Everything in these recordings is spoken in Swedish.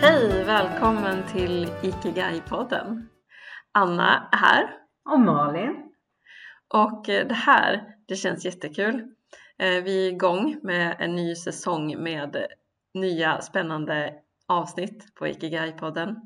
Hej! Välkommen till Ikigai-podden. Anna är här Och Malin. och eh, det här, det känns jättekul. Eh, Vi är igång med en ny säsong med nya spännande avsnitt på Ikigai-podden.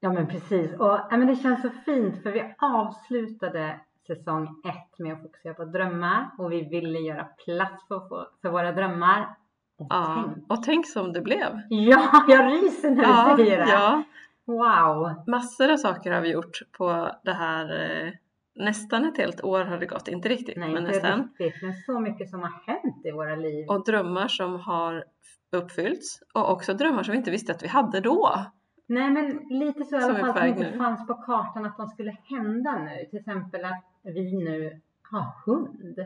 Ja men precis. Och ja, men det känns så fint för vi avslutade säsong ett med att fokusera på drömmar och vi ville göra plats för, för våra drömmar. Och Ja, tänk. och tänk som det blev. ja, jag ryser när du Ja, säger det. ja, Wow. massor av saker har vi gjort på det här. eh, Nästan ett helt år har det gått, inte riktigt, Nej, men inte nästan. riktigt. Men så mycket som har hänt i våra liv. Och drömmar som har uppfyllts och också drömmar som vi inte visste att vi hade då. Nej men lite så i alla fall som inte nu. fanns på kartan att de skulle hända nu. Till exempel att vi nu har hund.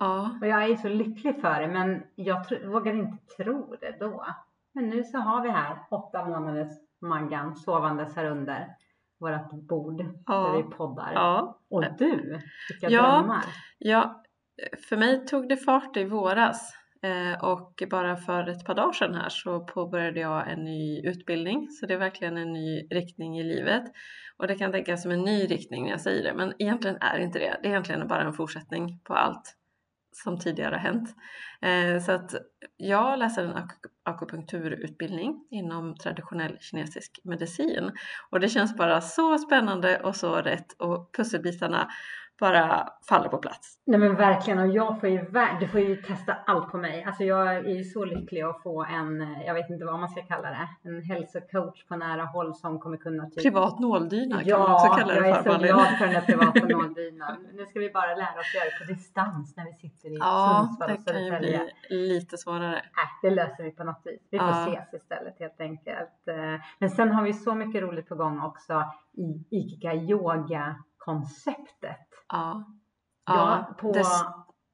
Ja, Och jag är så lycklig för det, men jag vågade inte tro det då. Men nu så har vi här åtta månaders Maggan sovandes här under vårt bord Ja. där vi poddar. ja, Och du, vilka Ja. drömmar. ja. För mig tog det fart i våras eh, och bara för ett par dagar sedan här så påbörjade jag en ny utbildning. Så det är verkligen en ny riktning i livet. Och det kan tänkas som en ny riktning när jag säger det, men egentligen är det inte det. Det är egentligen bara en fortsättning på allt som tidigare har hänt. Eh, så att jag läser en akupunkturutbildning inom traditionell kinesisk medicin och det känns bara så spännande och så rätt och pusselbitarna bara faller på plats. Nej men verkligen och jag får ju, du får ju testa allt på mig. Alltså jag är ju så lycklig att få en, eh, jag vet inte vad man ska kalla det, en hälsocoach på nära håll som kommer kunna typ Privat nåldyna kan Ja, man också kalla jag det är för så Malin. glad för den där privata nåldynan. Nu ska vi bara lära oss göra det på distans när vi sitter i Ja, Sundsvall det och kan ju Södertälje. bli lite svårare. Nej, det löser vi på något vis. Vi får Ja. ses istället helt enkelt. Eh, Men sen har vi så mycket roligt på gång också i Ikiga yoga-konceptet. Ja. Ja, ja på... det,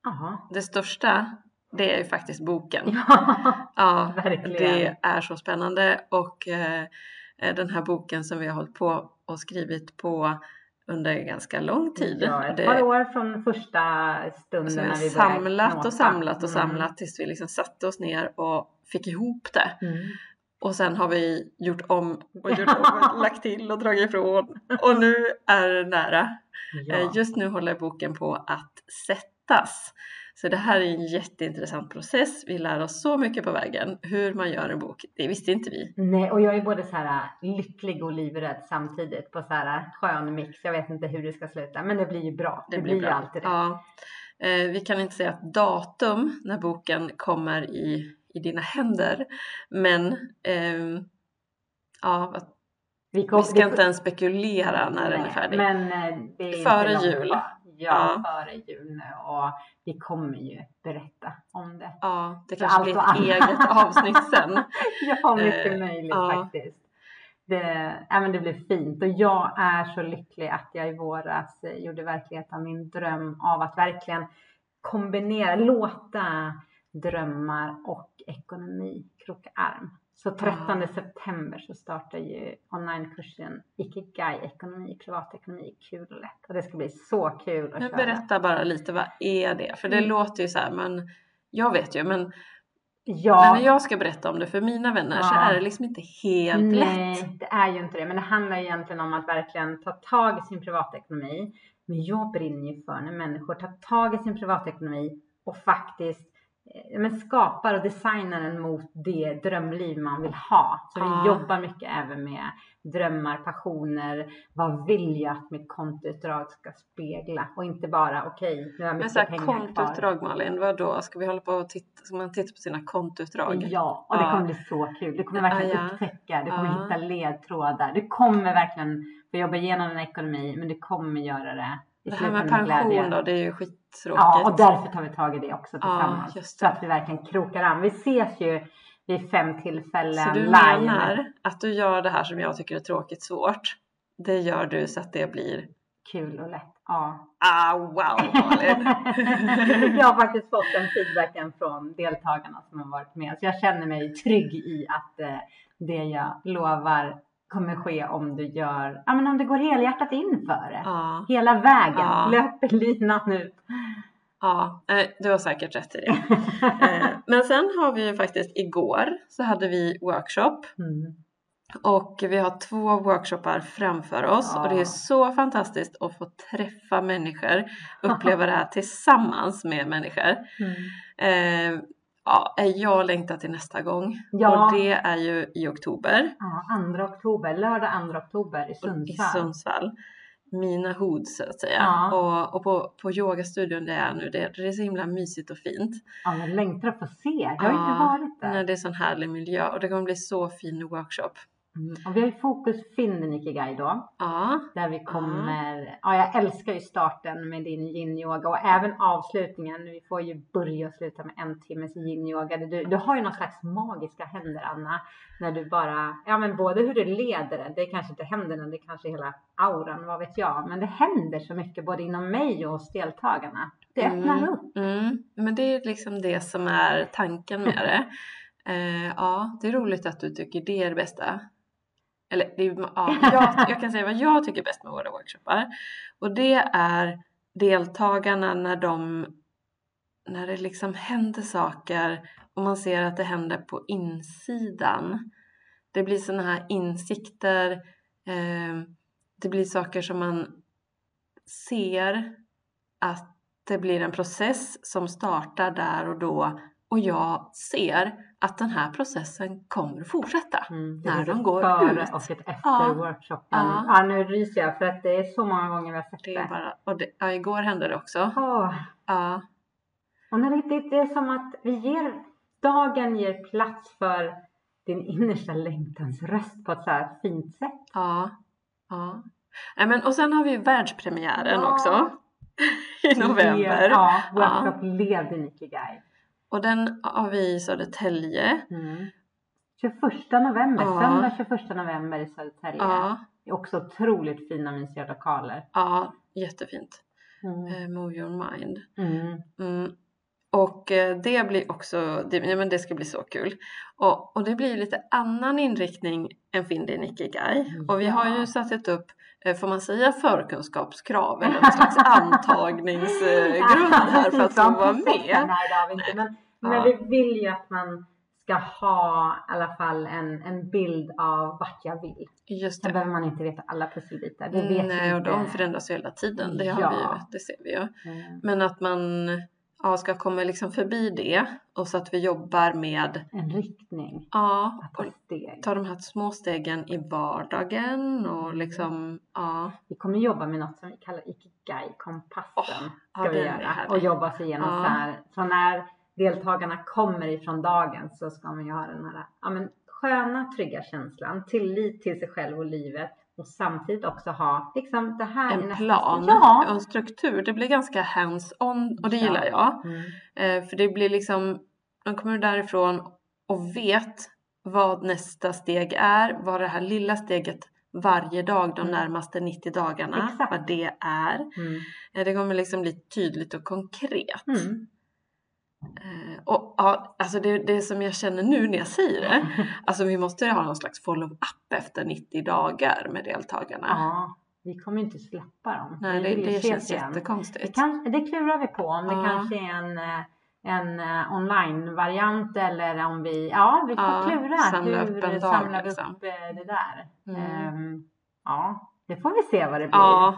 Aha. det största det är ju faktiskt boken. Ja, Ja, verkligen. det är så spännande och eh, den här boken som vi har hållit på och skrivit på under ganska lång tid. Ja, ett Det- par år från första stunden när vi började samlat och samlat och Mm. samlat tills vi liksom satte oss ner och fick ihop det. Mm. Och sen har vi gjort om och gjort om och lagt till och dragit ifrån. Och nu är det nära. Ja. Eh, Just nu håller boken på att sättas. Så det här är en jätteintressant process. Vi lär oss så mycket på vägen. Hur man gör en bok, det visste inte vi. Nej, och jag är både så här lycklig och livrädd samtidigt på så här skön mix. Jag vet inte hur det ska sluta, men det blir ju bra. Det, blir ju alltid det. Ja. Eh, vi kan inte säga ett datum när boken kommer i, i dina händer. Men ehm, ja, Vi, kom, vi ska inte ens spekulera när den är Nej, färdig. Men eh, det är Före inte jul. kvar. Ja, Ja. före jul nu och vi kommer ju berätta om det. Ja, det kanske blir ett eget avsnitt sen. Ja, mycket Eh, möjligt ja. faktiskt. Det, ja, men det blir fint och jag är så lycklig att jag i våras eh, gjorde verklighet av min dröm av att verkligen kombinera, låta drömmar och ekonomi kroka arm. Så 13 september så startar ju onlinekursen Ikigai ekonomi, privatekonomi, kul och lätt. Och det ska bli så kul att Men köra. berätta bara lite, vad är det? För det Mm. låter ju så här, men jag vet ju, men, men Ja, när jag ska berätta om det för mina vänner så Ja. är det liksom inte helt lätt. Nej, det är ju inte det. Men det handlar ju egentligen om att verkligen ta tag i sin privatekonomi. Men jag brinner ju för när människor tar tag i sin privatekonomi och faktiskt men skapar och designar den mot det drömliv man vill ha. Så Ja. vi jobbar mycket även med drömmar, passioner. Vad vill jag att mitt kontoutdrag ska spegla? Och inte bara okej, nu har jag Men mycket så här, pengar kvar. kontoutdrag Malin, vad då? Ska vi hålla på och titta, ska man titta på sina kontoutdrag? Ja, och det Ja. kommer bli så kul. Du kommer verkligen Ja, ja. upptäcka, du kommer hitta ledtrådar. Du kommer verkligen få jobba igenom din ekonomi, men du kommer göra det Det här med pension då, det är ju skittråkigt. Ja, och därför tar vi tag i det också Ja, tillsammans. just så att vi verkligen krokar an. Vi ses ju vid fem tillfällen Så du live. menar att du gör det här som jag tycker är tråkigt svårt. Det gör du så att det blir Kul och lätt. Ja. ah wow Malin. jag har faktiskt fått den feedbacken från deltagarna som har varit med. Så jag känner mig trygg i att eh, det jag lovar kommer ske om du gör, ja men om du går helhjärtat in för det. ja. Hela vägen, Ja. löper linan ut. Ja, eh, du har säkert rätt i det. Eh, Men sen har vi ju faktiskt igår så hade vi workshop Mm. och vi har två workshoppar framför oss och det är Ja. så fantastiskt att få träffa människor, uppleva det här tillsammans med människor. Mm. Eh, ja, jag längtar till nästa gång Ja. och det är ju i oktober Ja, 2 oktober, lördag 2 oktober i i Sundsvall. Sundsvall. Mina hoods så att säga. Ja. Och, och på, på yogastudion det är nu, det, det är så himla mysigt och fint. Ja, men längtar att få se. Jag har inte Ja, varit där. När det är sån härlig miljö och det kommer bli så fin workshop. Mm. Och vi har ju fokus Finn Nikigai då. Ja, Där vi kommer, ja jag älskar ju starten med din yin-yoga och även avslutningen. Vi får ju börja och sluta med en timmes yin-yoga. Du, du har ju någon slags magiska händer Anna. När du bara, ja men både hur du leder det, det är kanske inte händerna, det är kanske hela auran, vad vet jag. Men det händer så mycket både inom mig och hos deltagarna. Det öppnar Mm. upp. mm. men det är liksom det som är tanken med det. Eh, ja, det är roligt att du tycker det är det bästa. Eller det är, ja, jag, jag kan säga vad jag tycker bäst med våra workshoppar. Och det är deltagarna när de när det liksom händer saker och man ser att det händer på insidan. Det blir sådana här insikter. Eh, det blir saker som man ser att det blir en process som startar där och då och jag ser att den här processen kommer att fortsätta. Mm, När de går före ut. och efter Ja. workshopen. Ja. Ja. nu ryser jag för att det är så många gånger vi har sett Det det. bara, och det, ja, igår hände det också. Åh. Ja, Och när det, det, är som att vi ger, dagen ger plats för din innersta längtans röst på ett så här fint sätt. ja, ja. Nej, men, och sen har vi världspremiären Ja. också. I november. Ja, workshop Lev din Ikigai. Och den har vi i Södertälje. Mm. 21 november, Ja. söndag 21 november i Södertälje. Ja, Det är också otroligt fina mysiga lokaler. ja jättefint. Mm. Eh, Move your mind. Mm. Mm. Och eh, det blir också, det, ja, men det ska bli så kul. Och, och det blir lite annan inriktning än Finn din Ikigai. Och vi har ju Ja. satt upp, får man säga förkunskapskrav eller någon slags antagningsgrund här för att få vara med. Nej, det har vi inte. Men, vi vill ju att man ska ha i alla fall en, en bild av vart jag vill. Just Sen det. behöver man inte veta alla pusselbitar. Det vet Nej, vi och inte. de förändras ju hela tiden. Det, har Ja. vi ju, det ser vi ju. Mm. Men att man ja, ska komma liksom förbi det och så att vi jobbar med En riktning. ja, och ta de här små stegen i vardagen och liksom ja, Vi kommer jobba med något som vi kallar Ikigai-kompassen. ja, ska vi göra. Och jobba sig igenom Ja. så här. Så när deltagarna kommer ifrån dagen så ska man ju ha den här ja, men, sköna, trygga känslan. Tillit till sig själv och livet. Och samtidigt också ha liksom det här är en nästa plan. Ja. och en struktur. Det blir ganska hands-on och det Ja. gillar jag. Mm. Eh, för det blir liksom, de kommer därifrån och vet vad nästa steg är, vad det här lilla steget varje dag de Mm. närmaste 90 dagarna, Exakt. vad det är. Mm. Eh, Det kommer liksom bli tydligt och konkret. Mm. Eh, Och ja, alltså det, det som jag känner nu när jag säger det, alltså vi måste ha någon slags follow-up efter 90 dagar med deltagarna. Ja, vi kommer inte släppa dem. Nej, Vi det, det känns igen. Det, jättekonstigt. kan, det klurar vi på om det Ja. kanske är en, eh, en eh, online-variant eller om vi, ja vi får Ja, klura. samla Hur upp en dag, samlar vi liksom. upp det där? Mm. Ehm, ja, det får vi se vad det blir. Ja,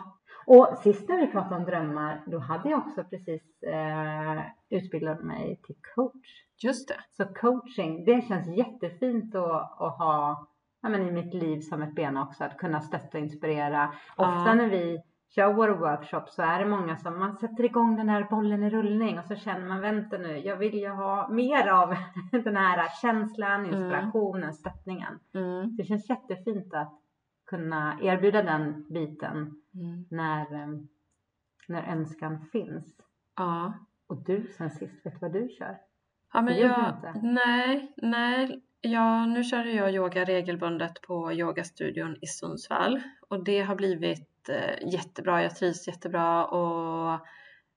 Och sist när vi pratade om drömmar, då hade jag också precis eh, utbildat mig till coach. just det. Så coaching, det känns jättefint att, att ha ja, men i mitt liv som ett ben också, att kunna stötta och inspirera. Ofta Ja. när vi kör våra workshops så är det många som man sätter igång den här bollen i rullning och så känner man vänta nu, jag vill ju ha mer av den här känslan, inspirationen, stöttningen. Mm. Det känns jättefint att kunna erbjuda den biten Mm. när, eh, när önskan finns. Ja. Och du sen sist, vet du vad du kör? Ja, men jag, nej, nej. Ja, nu kör jag yoga regelbundet på yogastudion i Sundsvall och det har blivit eh, jättebra. Jag trivs jättebra och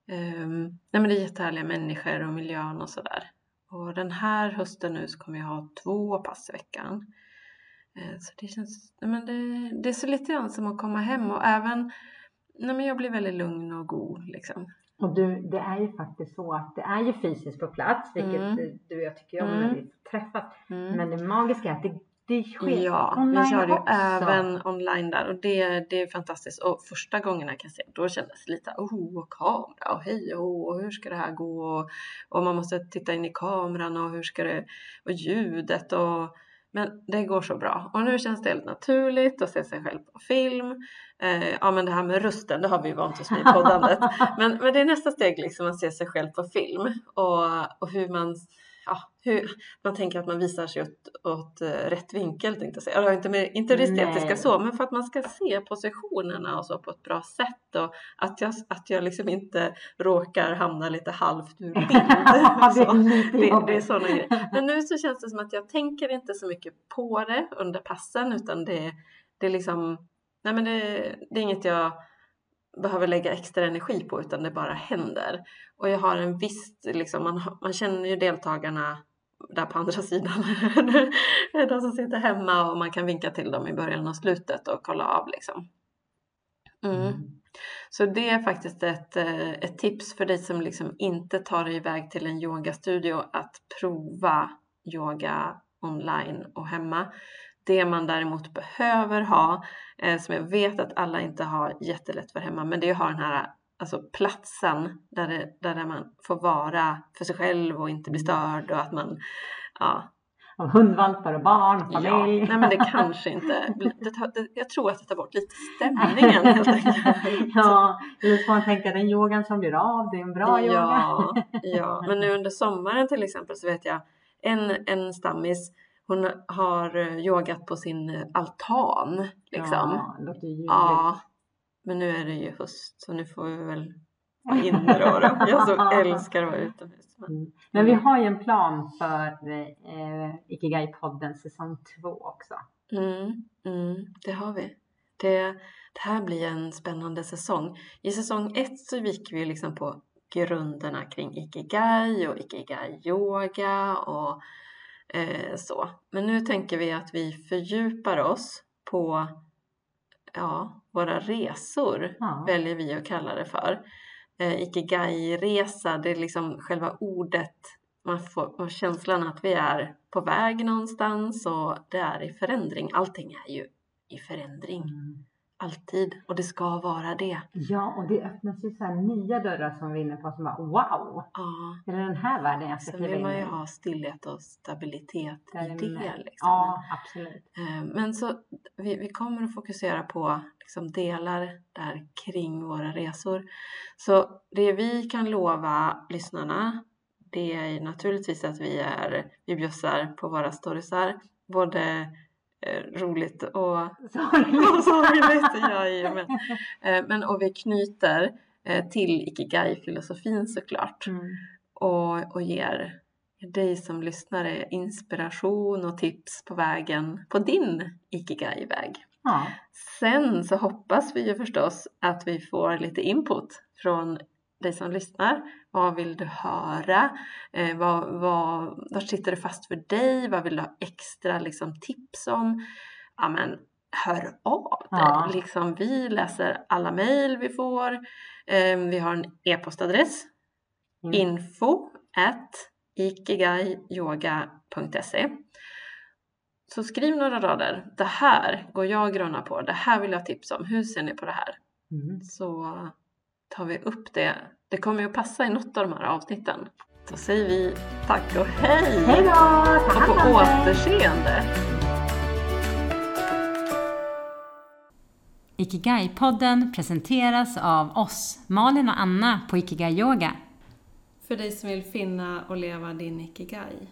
ehm, nej, men det är jättehärliga människor och miljön och sådär. Och den här hösten nu så kommer jag ha två pass i veckan. Eh, så det känns, men det, det är så lite grann som att komma hem och även, nej men jag blir väldigt lugn och god liksom. Och du, det är ju faktiskt så att det är ju fysiskt på plats, vilket Mm. du och jag tycker om Mm. när vi träffas. Mm. Men det magiska är att det, det sker Ja, online vi kör ju också. även online där och det, det är fantastiskt. Och första gångerna kan jag säga, då kändes det lite oh, och kamera och hej och, och hur ska det här gå? Och, och man måste titta in i kameran och hur ska det, och ljudet och men det går så bra och nu känns det helt naturligt att se sig själv på film. Eh, ja men det här med rösten, det har vi ju vant oss vid i poddandet. Men, men det är nästa steg liksom att se sig själv på film och, och hur man Ja, hur, man tänker att man visar sig åt, åt eh, rätt vinkel tänkte jag säga. Eller inte, med, inte det estetiska Nej. så, men för att man ska se positionerna och så på ett bra sätt och att jag, att jag liksom inte råkar hamna lite halvt ur bild. Så. Det, det är sådana grejer. Men nu så känns det som att jag tänker inte så mycket på det under passen utan det, det är liksom, nej men det, det är inget jag behöver lägga extra energi på utan det bara händer. Och jag har en viss, liksom, man, man känner ju deltagarna där på andra sidan. de som sitter hemma och man kan vinka till dem i början och slutet och kolla av liksom. Mm. Så det är faktiskt ett, eh, ett tips för dig som liksom inte tar dig iväg till en yogastudio att prova yoga online och hemma. Det man däremot behöver ha, eh, som jag vet att alla inte har jättelätt för hemma, men det är att ha den här alltså platsen där, det, där man får vara för sig själv och inte bli störd och att man ja, Av hundvalpar och barn och Ja, familj. nej men det kanske inte, det tar, det, jag tror att det tar bort lite stämningen helt enkelt. ja, får man tänka den yogan som blir av, det är en bra yoga. Ja, ja, men nu under sommaren till exempel så vet jag en, en stammis hon har eh, yogat på sin altan liksom. Ja, det låter ju ljuvligt. Ja, men nu är det ju höst så nu får vi väl vara inne då. Jag så älskar att vara utomhus. Men, Mm. Men vi har ju en plan för eh, Ikigai-podden säsong två också. Mm, mm, det har vi. Det, det här blir en spännande säsong. I säsong ett så gick vi liksom på grunderna kring Ikigai och Ikigai-yoga och eh, så. Men nu tänker vi att vi fördjupar oss på ja, våra resor, Ja. väljer vi att kalla det för. Eh, Ikigai-resa, det är liksom själva ordet man får, man känslan att vi är på väg någonstans och det är i förändring. Allting är ju i förändring, Mm. Alltid. Och det ska vara det. Ja, och det öppnas ju så nya dörrar som vi är inne på som bara wow! Ja, Är det den här världen jag ska sen kliva vill in man ju i? ha stillhet och stabilitet i Där det. Liksom. Ja, absolut. Eh, Men så vi, vi kommer att fokusera på liksom delar där kring våra resor. Så det vi kan lova lyssnarna det är naturligtvis att vi, är, vi bjussar på våra storiesar. Både roligt och Sorgligt. Jajamän. Eh, Men och vi knyter eh, till Ikigai-filosofin såklart Mm. och, och ger dig som lyssnare inspiration och tips på vägen på din Ikigai-väg. Ja. Sen så hoppas vi ju förstås att vi får lite input från dig som lyssnar. Vad vill du höra? Eh, vad, vad, var sitter det fast för dig? Vad vill du ha extra liksom, tips om? Ja, men hör av dig. Ja. Liksom, vi läser alla mejl vi får. Eh, vi har en e-postadress Mm. info at ikigaiyoga.se Så skriv några rader. Det här går jag grunnar på. Det här vill jag tipsa om. Hur ser ni på det här? Mm. Så tar vi upp det. Det kommer ju att passa i något av de här avsnitten. Då säger vi tack och hej! Hej då! Och på återseende! Ikigai-podden presenteras av oss, Malin och Anna på Ikigai Yoga. För dig som vill finna och leva din ikigai.